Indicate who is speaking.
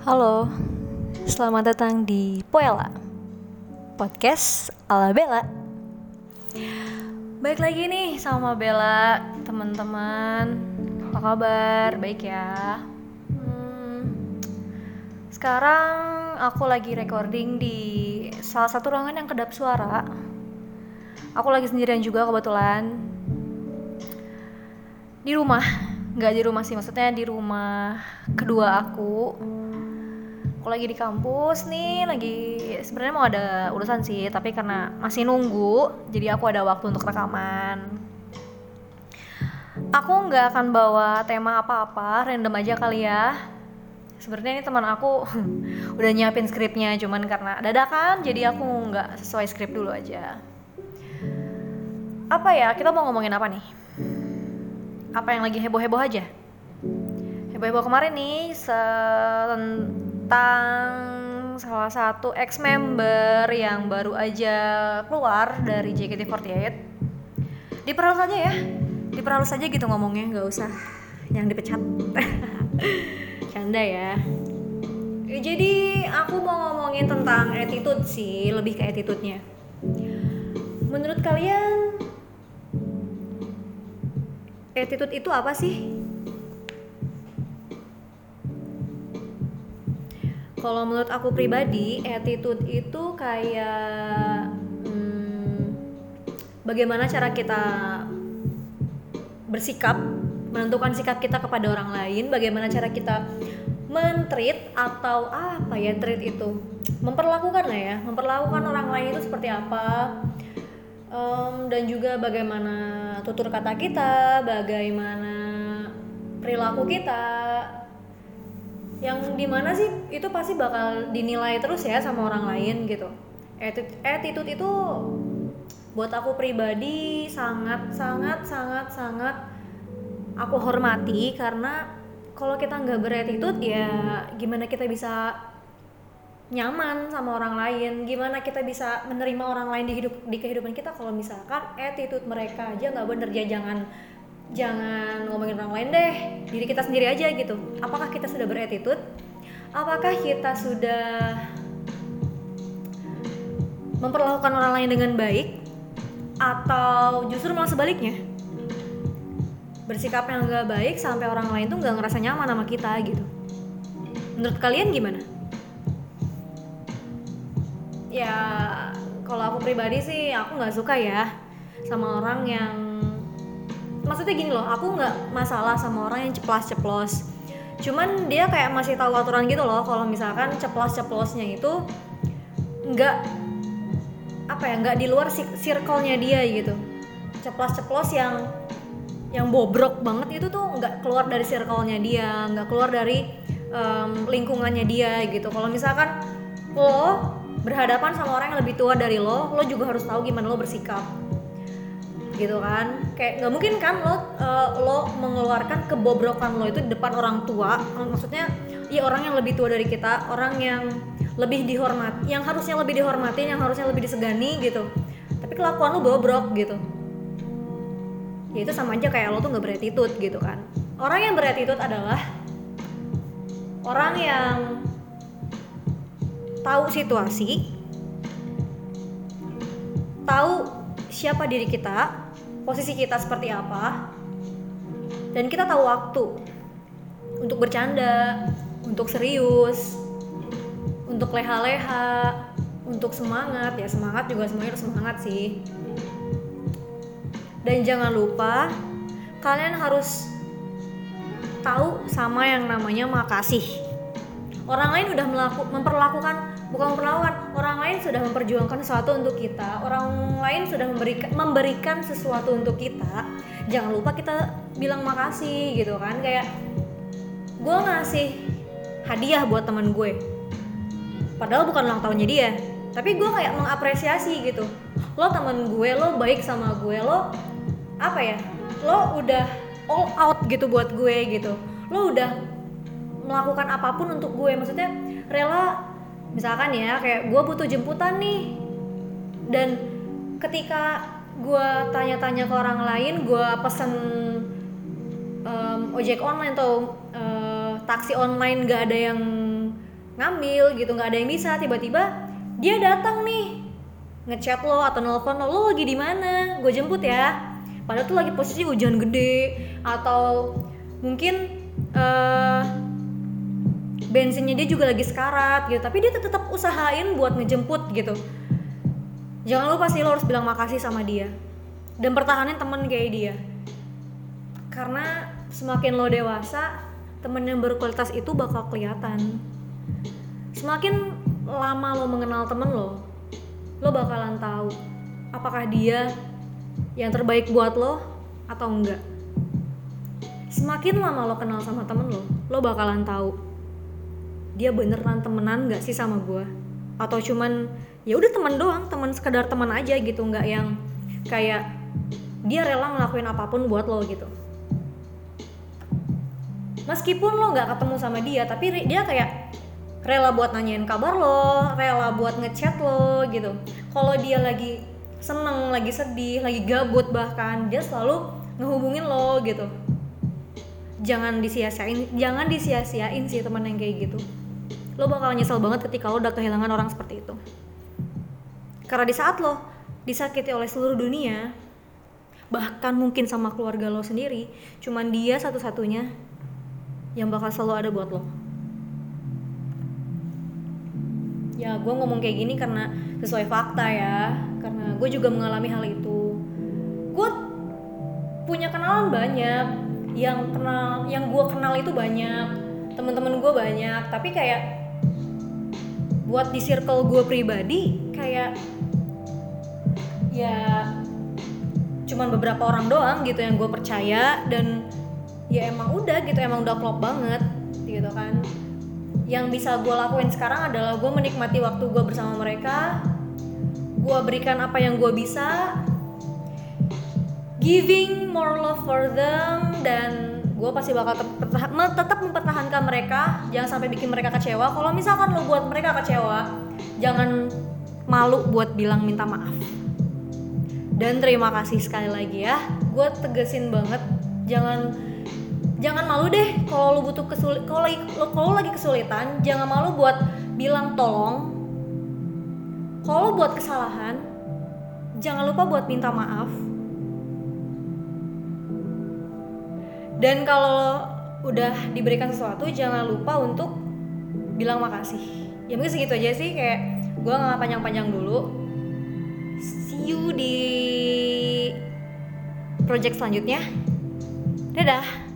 Speaker 1: Halo, selamat datang di Poela Podcast ala Bella. Baik lagi nih sama Bella, teman-teman. Apa kabar? Baik ya? Hmm, Sekarang aku lagi recording di salah satu ruangan yang kedap suara. Aku lagi sendirian juga kebetulan. Di rumah, nggak di rumah sih, maksudnya di rumah kedua aku aku lagi di kampus nih lagi sebenarnya mau ada urusan sih tapi karena masih nunggu jadi aku ada waktu untuk rekaman. Aku nggak akan bawa tema apa-apa random aja kali ya. Sebenarnya ini teman aku udah nyiapin skripnya cuman karena dadakan jadi aku nggak sesuai skrip dulu aja. Apa ya kita mau ngomongin apa nih? Apa yang lagi heboh-heboh aja? Heboh-heboh kemarin nih tentang salah satu ex member yang baru aja keluar dari JKT48 diperhalus aja ya. Diperhalus aja gitu ngomongnya nggak usah yang dipecat. Canda ya. Jadi aku mau ngomongin tentang attitude sih lebih ke attitude-nya. Menurut kalian attitude itu apa sih kalau menurut aku pribadi attitude itu kayak hmm, bagaimana cara kita bersikap menentukan sikap kita kepada orang lain bagaimana cara kita mentreat atau apa ya treat itu? Memperlakukan lah ya memperlakukan orang lain itu seperti apa? Um, dan juga bagaimana tutur kata kita bagaimana perilaku kita yang di mana sih itu pasti bakal dinilai terus ya sama orang lain gitu. Attitude itu buat aku pribadi sangat sangat sangat sangat aku hormati karena kalau kita nggak beretitude ya gimana kita bisa nyaman sama orang lain? Gimana kita bisa menerima orang lain di hidup di kehidupan kita? Kalau misalkan attitude mereka aja nggak bener ya jangan jangan ngomongin orang lain deh diri kita sendiri aja gitu. Apakah kita sudah beretitude? Apakah kita sudah memperlakukan orang lain dengan baik? Atau justru malah sebaliknya? Bersikap yang nggak baik sampai orang lain tuh nggak ngerasa nyaman sama kita gitu. Menurut kalian gimana? Ya kalau aku pribadi sih aku nggak suka ya sama orang yang maksudnya gini loh aku nggak masalah sama orang yang ceplas-ceplos. Cuman dia kayak masih tahu aturan gitu loh kalau misalkan ceplos-ceplosnya itu nggak apa ya nggak di luar circle-nya dia gitu. Ceplos-ceplos yang yang bobrok banget itu tuh nggak keluar dari circle-nya dia nggak keluar dari um, lingkungannya dia gitu. Kalau misalkan lo berhadapan sama orang yang lebih tua dari lo lo juga harus tahu gimana lo bersikap gitu kan. Kayak nggak mungkin kan lo uh, lo mengeluarkan kebobrokan lo itu di depan orang tua. Maksudnya ya orang yang lebih tua dari kita orang yang lebih dihormat yang harusnya lebih dihormati yang harusnya lebih disegani gitu. Tapi kelakuan lo bobrok gitu. Ya itu sama aja kayak lo tuh nggak beretitude gitu kan. Orang yang beretitude adalah orang yang tahu situasi tahu siapa diri kita posisi kita seperti apa dan kita tahu waktu untuk bercanda untuk serius untuk leha-leha untuk semangat. Ya semangat juga semuanya semangat sih. Dan jangan lupa kalian harus tahu sama yang namanya makasih. Orang lain udah melaku, memperlakukan bukan memperlakukan orang lain sudah memperjuangkan sesuatu untuk kita orang lain sudah memberikan memberikan sesuatu untuk kita jangan lupa kita bilang makasih gitu kan kayak gue ngasih hadiah buat teman gue. Padahal bukan ulang tahunnya dia tapi gue kayak mengapresiasi gitu. Lo teman gue lo baik sama gue lo apa ya lo udah all out gitu buat gue gitu. Lo udah melakukan apa pun untuk gue maksudnya rela misalkan ya kayak gue butuh jemputan nih. Dan ketika gue tanya-tanya ke orang lain gue pesen um, ojek online atau uh, taksi online gak ada yang ngambil gitu nggak ada yang bisa tiba-tiba dia datang nih ngechat lo atau nelfon lo lo lagi di mana? Gue jemput ya. Padahal tuh lagi posisi hujan gede atau mungkin uh, bensinnya dia juga lagi sekarat gitu. Tapi dia tetap usahain buat ngejemput gitu. Jangan lupa sih lo harus bilang makasih sama dia. Dan pertahanin temen kayak dia. Karena semakin lo dewasa temen yang berkualitas itu bakal kelihatan. Semakin lama lo mengenal temen lo lo bakalan tahu apakah dia yang terbaik buat lo atau enggak. Semakin lama lo kenal sama temen lo lo bakalan tahu dia beneran temenan gak sih sama gue atau cuman ya udah temen doang temen sekedar teman aja gitu nggak yang kayak dia rela ngelakuin apa pun buat lo gitu meskipun lo nggak ketemu sama dia tapi dia kayak rela buat nanyain kabar lo, rela buat ngechat lo gitu. Kalau dia lagi seneng, lagi sedih, lagi gabut bahkan dia selalu ngehubungin lo gitu. Jangan disia-siain, jangan disia-siain sih teman yang kayak gitu. Lo bakal nyesel banget ketika lo udah kehilangan orang seperti itu. Karena di saat lo disakiti oleh seluruh dunia, bahkan mungkin sama keluarga lo sendiri, cuman dia satu-satunya yang bakal selalu ada buat lo ya gue ngomong kayak gini karena sesuai fakta ya karena gue juga mengalami hal itu gue punya kenalan banyak yang kenal yang gue kenal itu banyak teman-teman gue banyak tapi kayak buat di circle gue pribadi kayak ya cuman beberapa orang doang gitu yang gue percaya dan ya emang udah gitu emang udah klop banget gitu kan. Yang bisa gue lakuin sekarang adalah gue menikmati waktu gue bersama mereka gue berikan apa yang gue bisa giving more love for them dan gue pasti bakal tetap mempertahankan mereka. Jangan sampai bikin mereka kecewa. Kalau misalkan lo buat mereka kecewa jangan malu buat bilang minta maaf. Dan terima kasih sekali lagi ya. Gue tegesin banget. Jangan jangan malu deh kalau lu butuh kesulit kalau lagi kalau lagi kesulitan jangan malu buat bilang tolong. Kalau buat kesalahan jangan lupa buat minta maaf dan kalau udah diberikan sesuatu jangan lupa untuk bilang makasih. Ya mungkin segitu aja sih. Kayak gue nggak panjang-panjang dulu. See you di project selanjutnya. Dadah